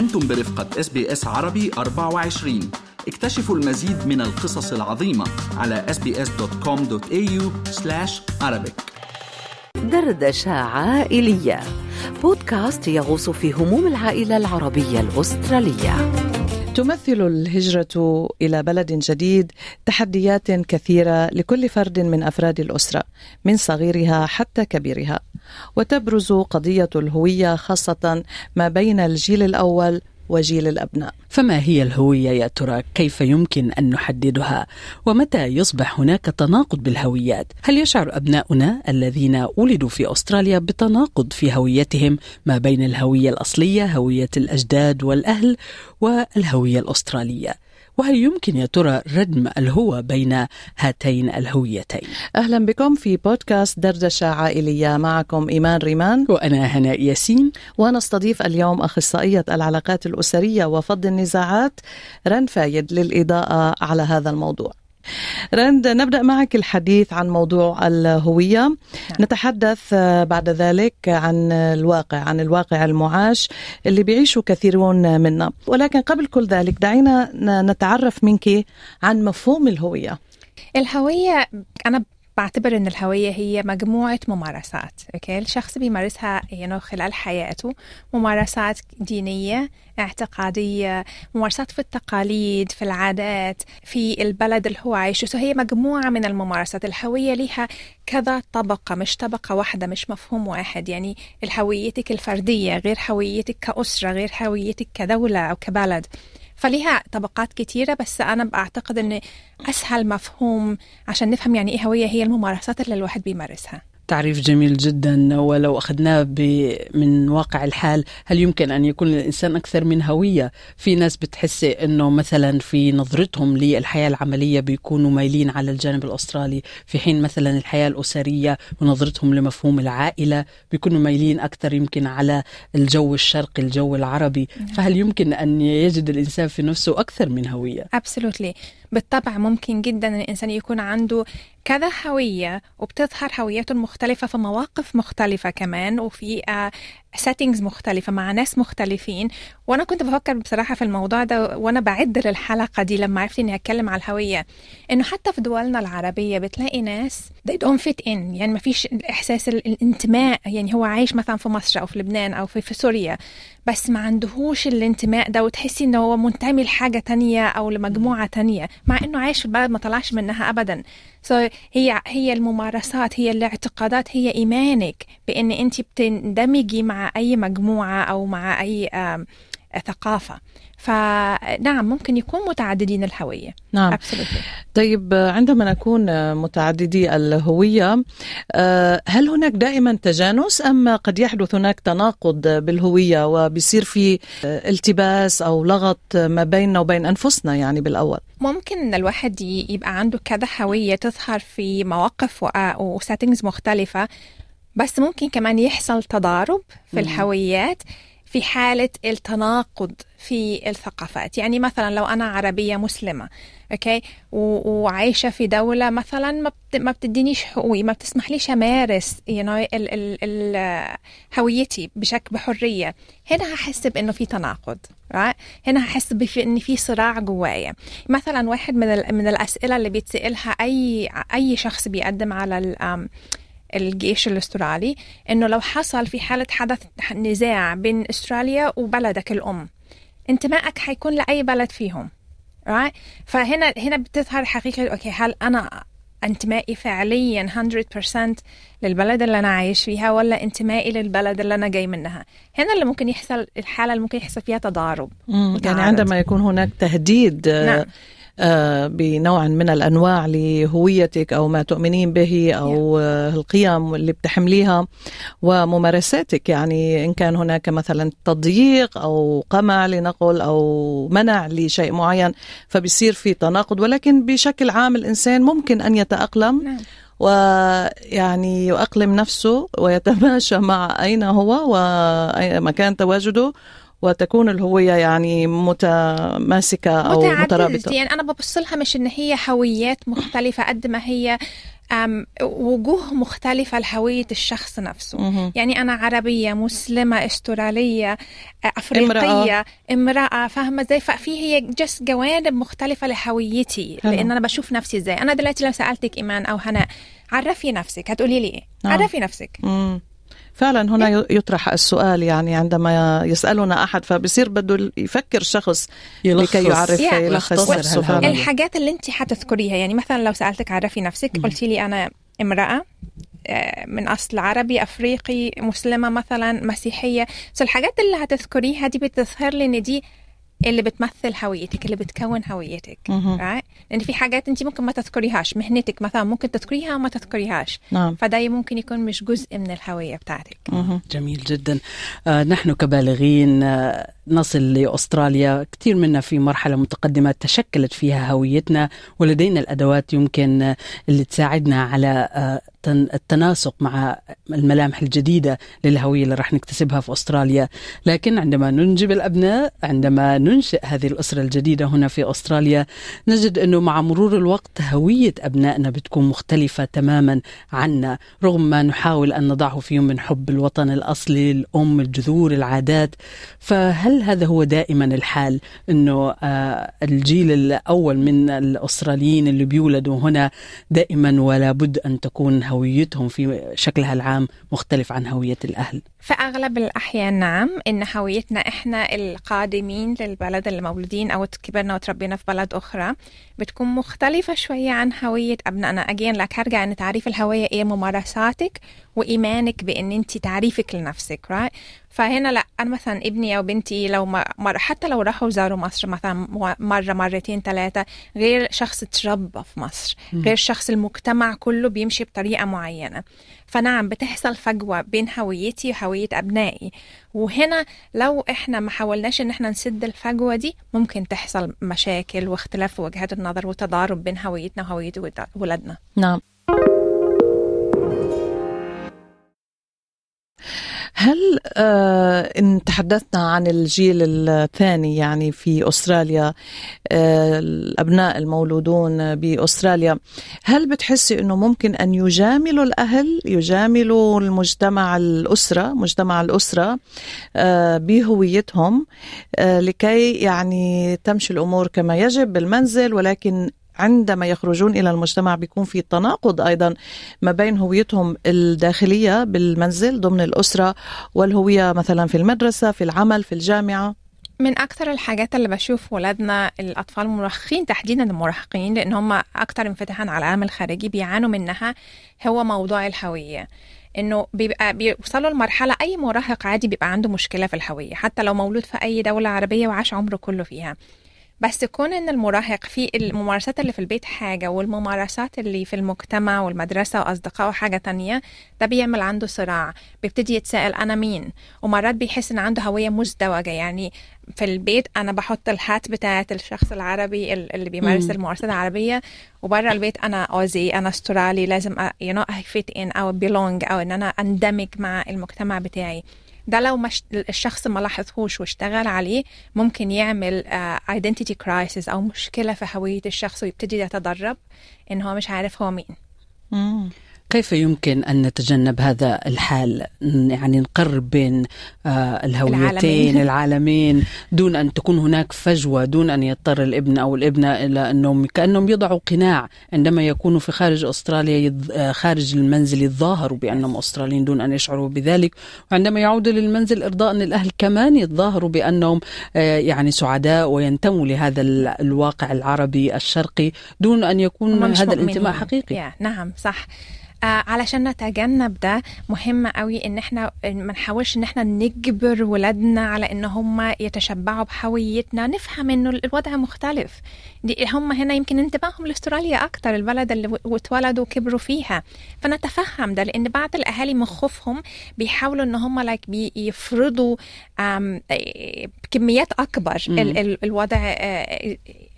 أنتم برفقة SBS عربي 24 اكتشفوا المزيد من القصص العظيمة على sbs.com.au arabic. دردشة عائلية بودكاست يغوص في هموم العائلة العربية الأسترالية. تمثل الهجرة إلى بلد جديد تحديات كثيرة لكل فرد من أفراد الأسرة من صغيرها حتى كبيرها. وتبرز قضية الهوية خاصة ما بين الجيل الأول وجيل الأبناء. فما هي الهوية يا ترى؟ كيف يمكن أن نحددها؟ ومتى يصبح هناك تناقض بالهويات؟ هل يشعر أبناؤنا الذين ولدوا في أستراليا بتناقض في هويتهم ما بين الهوية الأصلية، هوية الأجداد والأهل والهوية الأسترالية؟ وهل يمكن يا ترى ردم الهوى بين هاتين الهويتين؟ أهلا بكم في بودكاست دردشة عائلية. معكم إيمان ريمان. وأنا هناء ياسين. ونستضيف اليوم أخصائية العلاقات الأسرية وفض النزاعات رن فايد للإضاءة على هذا الموضوع. رند نبدأ معك الحديث عن موضوع الهوية. نعم. نتحدث بعد ذلك عن الواقع عن الواقع المعاش اللي بيعيشه كثيرون منا. ولكن قبل كل ذلك دعينا نتعرف منك عن مفهوم الهوية. الهوية أنا بعتبر إن الهوية هي مجموعة ممارسات okay؟ الشخص بيمارسها يعني خلال حياته ممارسات دينية اعتقادية ممارسات في التقاليد في العادات في البلد اللي هو عايشه. so هي مجموعة من الممارسات. الهوية لها كذا طبقة مش طبقة واحدة مش مفهوم واحد. يعني هويتك الفردية غير هويتك كأسرة غير هويتك كدولة أو كبلد. فليها طبقات كتيرة بس أنا بعتقد أن أسهل مفهوم عشان نفهم يعني إيه هوية هي الممارسات اللي الواحد بيمارسها. تعريف جميل جدا ولو أخذناه من واقع الحال هل يمكن أن يكون الإنسان أكثر من هوية في ناس بتحس أنه مثلا في نظرتهم للحياة العملية بيكونوا مايلين على الجانب الأسترالي في حين مثلا الحياة الأسرية ونظرتهم لمفهوم العائلة بيكونوا مايلين أكثر يمكن على الجو الشرقي الجو العربي نعم. فهل يمكن أن يجد الإنسان في نفسه أكثر من هوية؟ Absolutely. بالطبع ممكن جدا أن الإنسان يكون عنده كذا هوية وبتظهر هويته المختلفة في مواقف مختلفة كمان وفي سيتنجز مختلفة مع ناس مختلفين. وأنا كنت بفكر بصراحة في الموضوع ده وأنا بعد للحلقة دي لما عرفت إني أتكلم على الهوية إنه حتى في دولنا العربية بتلاقي ناس they don't fit in. يعني ما فيش إحساس الانتماء. يعني هو عايش مثلا في مصر أو في لبنان أو في, في سوريا بس ما عندهوش الانتماء ده وتحسي إنه هو منتمي لحاجة تانية أو لمجموعة تانية مع إنه عايش في البلد ما طلعش منها أبدا. So هي هي الممارسات هي الاعتقادات هي إيمانك بإن أنت بتندمجي مع أي مجموعة أو مع أي ثقافة فنعم ممكن يكون متعددين الهوية. نعم. Absolutely. طيب عندما نكون متعددي الهوية آه، هل هناك دائما تجانس أم قد يحدث هناك تناقض بالهوية وبيصير في التباس أو لغط ما بيننا وبين أنفسنا يعني بالأول؟ ممكن ان الواحد يبقى عنده كذا هوية تظهر في مواقف و settings مختلفة بس ممكن كمان يحصل تضارب في الهويات. في حالة التناقض في الثقافات. يعني مثلا لو أنا عربية مسلمة okay؟ وعايشة في دولة مثلا ما بتدينيش حقوقي ما بتسمحليش أمارس you know, ال ال ال هويتي بشكل بحرية. هنا هحس بأنه في تناقض right? هنا هحس بأن في صراع جوايا. مثلا واحد من, من الأسئلة اللي بيتسألها أي أي شخص بيقدم على الجيش الأسترالي إنه لو حصل في حالة حدث نزاع بين أستراليا وبلدك الأم انتمائك حيكون لأي بلد فيهم right? فهنا هنا بتظهر حقيقة أوكي هل أنا انتمائي فعليا 100% للبلد اللي أنا عايش فيها ولا انتمائي للبلد اللي أنا جاي منها هنا اللي ممكن يحصل الحالة اللي ممكن يحصل فيها تضارب يعني عندما يكون هناك تهديد نعم. آه، بنوع من الأنواع لهويتك أو ما تؤمنين به أو القيم اللي بتحمليها وممارساتك. يعني إن كان هناك مثلا تضييق أو قمع لنقل أو منع لشيء معين فبيصير في تناقض. ولكن بشكل عام الإنسان ممكن أن يتأقلم نعم. ويعني يؤقلم نفسه ويتماشى مع أين هو ومكان تواجده. وتكون الهوية يعني متماسكة أو مترابطة يعني أنا ببص لها مش إن هي هويات مختلفة قد ما هي أم وجوه مختلفة لهوية الشخص نفسه مهم. يعني أنا عربية مسلمة أسترالية أفريقية امرأة, امرأة فاهمة إزاي ففي هي جس جوانب مختلفة لهويتي. لأن أنا بشوف نفسي إزاي أنا دلوقتي لو سألتك إيمان أو هناء عرفي نفسك هتقولي لي إيه نعم. عرفي نفسك مم. فعلا هنا يطرح السؤال يعني عندما يسألنا أحد فبصير بده يفكر شخص يلخص. لكي يعرف يعني يلخص. الحاجات اللي انت حتذكريها يعني مثلا لو سألتك عرفي نفسك قلتي لي أنا امرأة آه، من أصل عربي أفريقي مسلمة مثلا مسيحية. سو الحاجات اللي هتذكريها دي بتظهر لي إن دي اللي بتمثل هويتك اللي بتكون هويتك right? لأن في حاجات أنت ممكن ما تذكريهاش مهنتك مثلا ممكن تذكريها وما تذكريهاش. نعم. فده ممكن يكون مش جزء من الهوية بتاعتك. مهم. جميل جدا. آه نحن كبالغين آه نصل لأستراليا. كثير منا في مرحلة متقدمة تشكلت فيها هويتنا ولدينا الأدوات يمكن اللي تساعدنا على آه تن- التناسق مع الملامح الجديدة للهوية اللي راح نكتسبها في أستراليا. لكن عندما ننجب الأبناء عندما ننشئ هذه الأسرة الجديدة هنا في أستراليا نجد أنه مع مرور الوقت هوية أبنائنا بتكون مختلفة تماما عنا. رغم ما نحاول أن نضعه فيهم من حب الوطن الأصلي الأم الجذور العادات فهل هذا هو دائما الحال أنه آه، الجيل الأول من الأستراليين اللي بيولدوا هنا دائما ولا بد أن تكون هويتهم في شكلها العام مختلف عن هوية الأهل؟ في أغلب الأحيان نعم إن هويتنا إحنا القادمين للبلد اللي مولودين أو كبرنا وتربينا في بلد أخرى بتكون مختلفة شوية عن هوية أبنائنا. أجين لك هرجع إن تعريف الهوية إيه؟ ممارساتك وإيمانك بإن أنت تعريفك لنفسك right? فهنا لا أنا مثلا ابني أو بنتي لو ما مر حتى لو راحوا زاروا مصر مثلا مرة مرتين ثلاثة غير شخص تربى في مصر غير شخص المجتمع كله بيمشي بطريقة معينة. فنعم بتحصل فجوة بين هويتي وهوية أبنائي. وهنا لو إحنا ما حاولناش إن إحنا نسد الفجوة دي ممكن تحصل مشاكل واختلاف وجهات النظر وتضارب بين هويتنا وهوية ود- ولادنا. نعم. هل آه إن تحدثنا عن الجيل الثاني يعني في أستراليا آه الأبناء المولودون بأستراليا هل بتحسي أنه ممكن أن يجاملوا الأهل يجاملوا المجتمع الأسرة مجتمع الأسرة آه بهويتهم آه لكي يعني تمشي الأمور كما يجب بالمنزل ولكن عندما يخرجون إلى المجتمع بيكون في تناقض أيضا ما بين هويتهم الداخلية بالمنزل ضمن الأسرة والهوية مثلا في المدرسة في العمل في الجامعة. من أكثر الحاجات اللي بشوف ولادنا الأطفال المراهقين تحديدا المراهقين لأن هم أكثر انفتاحا على العالم الخارجي بيعانوا منها هو موضوع الهوية. إنه بيبقى بيوصلوا لمرحلة أي مراهق عادي بيبقى عنده مشكلة في الهوية حتى لو مولود في أي دولة عربية وعاش عمره كله فيها. بس كون إن المراهق في الممارسات اللي في البيت حاجة والممارسات اللي في المجتمع والمدرسة واصدقائه حاجة تانية ده بيعمل عنده صراع بيبتدي يتساءل أنا مين ومرات بيحس إن عنده هوية مزدوجة يعني في البيت أنا بحط ال hat بتاعة الشخص العربي اللي بيمارس مم. الممارسات العربية وبره البيت أنا Aussie أنا استرالي لازم you know I fit in أو belong أو إن أنا أندمج مع المجتمع بتاعي ده لو مش الشخص ما لاحظهوش واشتغل عليه ممكن يعمل identity uh, crisis أو مشكلة في هوية الشخص ويبتدي يتدرب إن هو مش عارف هو مين. كيف يمكن أن نتجنب هذا الحال يعني نقرب بين آه الهويتين العالمين. العالمين دون أن تكون هناك فجوة دون أن يضطر الابن أو الابنة إلى أنهم كأنهم يضعوا قناع عندما يكونوا في خارج أستراليا. آه خارج المنزل يتظاهروا بأنهم أستراليين دون أن يشعروا بذلك وعندما يعودوا للمنزل إرضاء للأهل كمان يتظاهروا بأنهم آه يعني سعداء وينتموا لهذا الواقع العربي الشرقي دون أن يكون هذا الانتماء حقيقي نعم صح آه علشان نتجنب ده مهم قوي إن إحنا ما نحاولش إن إحنا نجبر ولادنا على إن هم يتشبعوا بهويتنا. نفهم إنه الوضع مختلف. دي هم هنا يمكن انتباههم لأستراليا أكتر البلد اللي اتولدوا وكبروا فيها. فنتفهم ده لأن بعض الأهالي من خوفهم بيحاولوا إن هم لايك بيفرضوا كميات أكبر. ال ال الوضع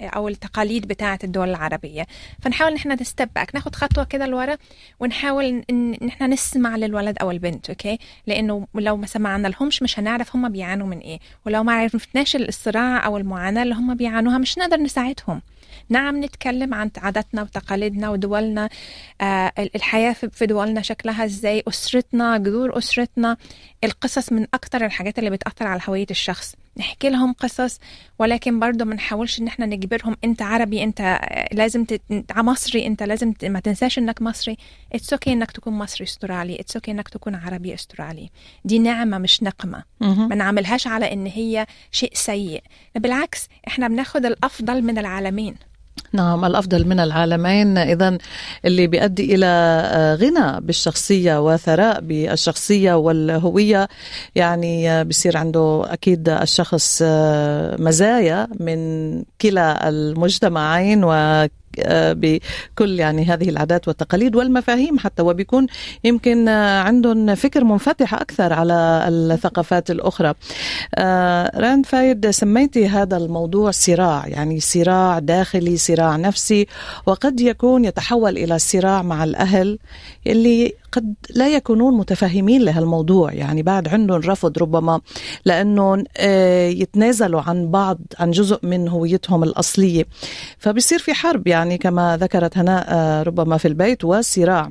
أو التقاليد بتاعة الدول العربية. فنحاول ان إحنا نستب ناخد خطوة كده لورا ونحاول إن إحنا نسمع للولد أو البنت أوكي لأنه لو ما سمعنا لهمش مش هنعرف هم بيعانوا من إيه. ولو ما عرفناش الصراع أو المعاناة اللي هم بيعانوها مش نقدر نساعدهم. نعم نتكلم عن عاداتنا وتقاليدنا ودولنا آه الحياة في دولنا شكلها إزاي أسرتنا جذور أسرتنا القصص من أكتر الحاجات اللي بتأثر على هوية الشخص. نحكي لهم قصص ولكن برضه ما نحاولش إن إحنا نجبرهم أنت عربي أنت لازم تت... مصري أنت لازم ت... ما تنساش إنك مصري. it's okay okay إنك تكون مصري أسترالي it's okay okay إنك تكون عربي أسترالي. دي نعمة مش نقمة. ما نعملهاش على إن هي شيء سيء. بالعكس إحنا بناخد الأفضل من العالمين. نعم الأفضل من العالمين. اذا اللي بيؤدي إلى آه، غنى بالشخصية وثراء بالشخصية والهوية يعني بصير عنده أكيد الشخص آه، مزايا من كلا المجتمعين و آه، بكل يعني هذه العادات والتقاليد والمفاهيم حتى وبيكون يمكن آه، عندهم فكر منفتح أكثر على الثقافات الأخرى. آه، راند فايد سميتي هذا الموضوع صراع يعني صراع داخلي صراع نفسي وقد يكون يتحول إلى صراع مع الأهل اللي قد لا يكونون متفهمين لهالموضوع يعني بعد عندهم رفض ربما لأنه يتنازلوا عن بعض عن جزء من هويتهم الأصلية. فبصير في حرب يعني يعني كما ذكرت هناء آه، ربما في البيت وصراع.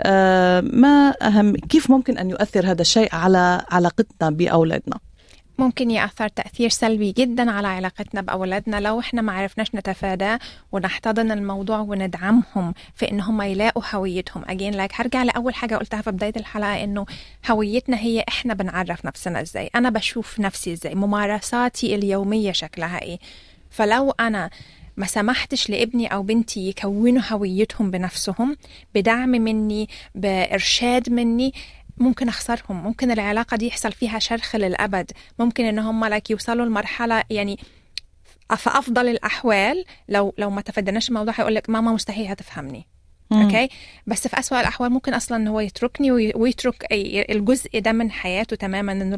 آه، ما أهم كيف ممكن أن يؤثر هذا الشيء على علاقتنا بأولادنا؟ ممكن يأثر تأثير سلبي جدا على علاقتنا بأولادنا لو إحنا ما عرفناش نتفاداه ونحتضن الموضوع وندعمهم في إن هم يلاقوا هويتهم. اجين لايك هرجع لأول حاجة قلتها في بداية الحلقة إنه هويتنا هي إحنا بنعرف نفسنا إزاي أنا بشوف نفسي إزاي ممارساتي اليومية شكلها إيه. فلو أنا ما سمحتش لابني أو بنتي يكونوا هويتهم بنفسهم بدعم مني بإرشاد مني ممكن أخسرهم ممكن العلاقة دي يحصل فيها شرخ للأبد ممكن إن هم لك يوصلوا لمرحلة يعني في أفضل الأحوال. لو لو ما تفدناش الموضوع هيقول لك ماما مستحيل هتفهمني. أوكي؟ بس في اسوء الأحوال ممكن أصلا هو يتركني ويترك الجزء ده من حياته تماما إنه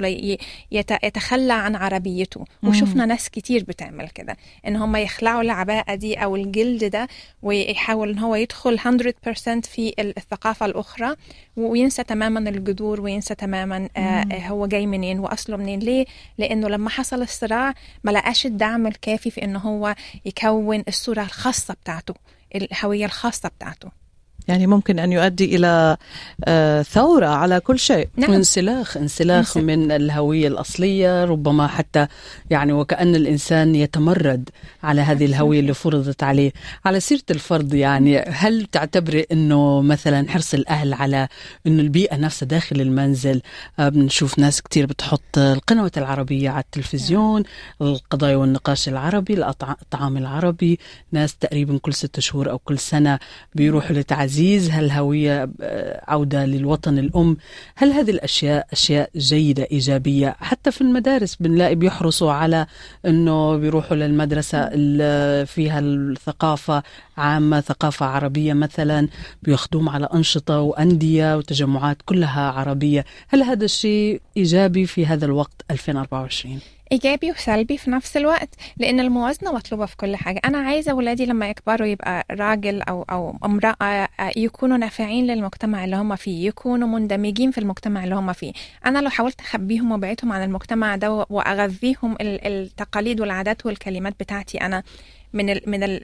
يتخلى عن عربيته. وشفنا ناس كتير بتعمل كده إن هم يخلعوا العباءة دي أو الجلد ده ويحاول إن هو يدخل 100% في الثقافة الأخرى وينسى تماما الجذور وينسى تماما آه هو جاي منين وأصله منين. ليه؟ لأنه لما حصل الصراع ما لقاش الدعم الكافي في انه هو يكون الصورة الخاصة بتاعته الهوية الخاصة بتاعته. يعني ممكن أن يؤدي إلى آه، ثورة على كل شيء. نعم. وانسلاخ انسلاخ من الهوية الأصلية ربما حتى يعني وكأن الإنسان يتمرد على هذه الهوية اللي فرضت عليه. على سيرة الفرض يعني هل تعتبري أنه مثلا حرص الأهل على أنه البيئة نفسها داخل المنزل؟ آه، بنشوف ناس كتير بتحط القنوات العربية على التلفزيون القضايا والنقاش العربي الطعام العربي. ناس تقريبا كل ست شهور أو كل سنة بيروحوا لتعزيز تعزيز هالهوية آه، عودة للوطن الأم؟ هل هذه الأشياء أشياء جيدة إيجابية؟ حتى في المدارس بنلاقي بيحرصوا على أنه بيروحوا للمدرسة اللي فيها الثقافة عامة ثقافة عربية مثلا بياخدوهم على أنشطة وأندية وتجمعات كلها عربية. هل هذا الشيء إيجابي في هذا الوقت 2024؟ إيجابي وسلبي في نفس الوقت لأن الموازنة مطلوبة في كل حاجة. أنا عايزة اولادي لما يكبروا يبقى راجل أو أو امرأة يكونوا نافعين للمجتمع اللي هم فيه يكونوا مندمجين في المجتمع اللي هم فيه. أنا لو حاولت أخبيهم وابعدهم عن المجتمع ده وأغذيهم التقاليد والعادات والكلمات بتاعتي أنا من ال من ال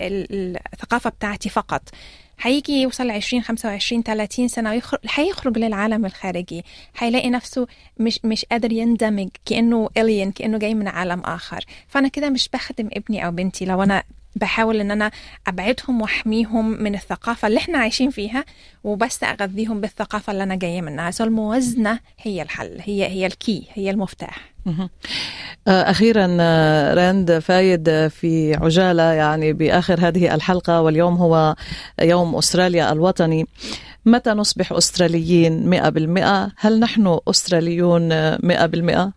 الثقافة بتاعتي فقط. هيجي يوصل ل 20 25 30 سنة ويخرج هيخرج للعالم الخارجي. هيلاقي نفسه مش مش قادر يندمج كأنه alien كأنه جاي من عالم آخر. فأنا كده مش بخدم ابني أو بنتي. لو أنا بحاول إن أنا أبعدهم وأحميهم من الثقافة اللي إحنا عايشين فيها وبس أغذيهم بالثقافة اللي أنا جاية منها. so الموازنة هي الحل هي هي ال key هي المفتاح. أخيرا آه، راند فايد آه، في عجالة يعني بآخر هذه الحلقة واليوم هو يوم أستراليا الوطني. متى نصبح أستراليين مئة بالمئة؟ هل نحن أستراليون مئة بالمئة؟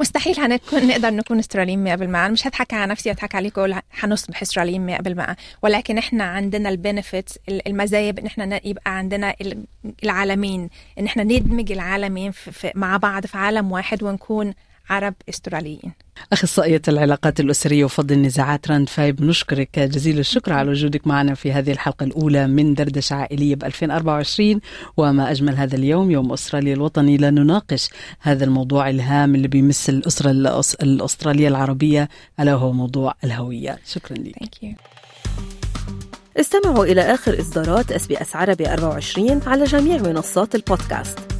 مستحيل هنكون نقدر نكون أستراليين 100% أنا مش هضحك على نفسي وأضحك عليكم وأقول حنصبح أستراليين 100% ولكن إحنا عندنا ال benefits المزايا إن إحنا يبقى عندنا العالمين. إن إحنا ندمج العالمين في مع بعض في عالم واحد ونكون عرب استراليين. أخصائية العلاقات الأسرية وفض النزاعات راند فايد نشكرك جزيل الشكر على وجودك معنا في هذه الحلقة الأولى من دردشة عائلية ب 2024 وما أجمل هذا اليوم يوم أستراليا الوطني لنناقش هذا الموضوع الهام اللي بيمس الأسرة الأسترالية العربية ألا وهو موضوع الهوية. شكرا لك. Thank you. استمعوا إلى آخر إصدارات SBS عربي 24 على جميع منصات البودكاست.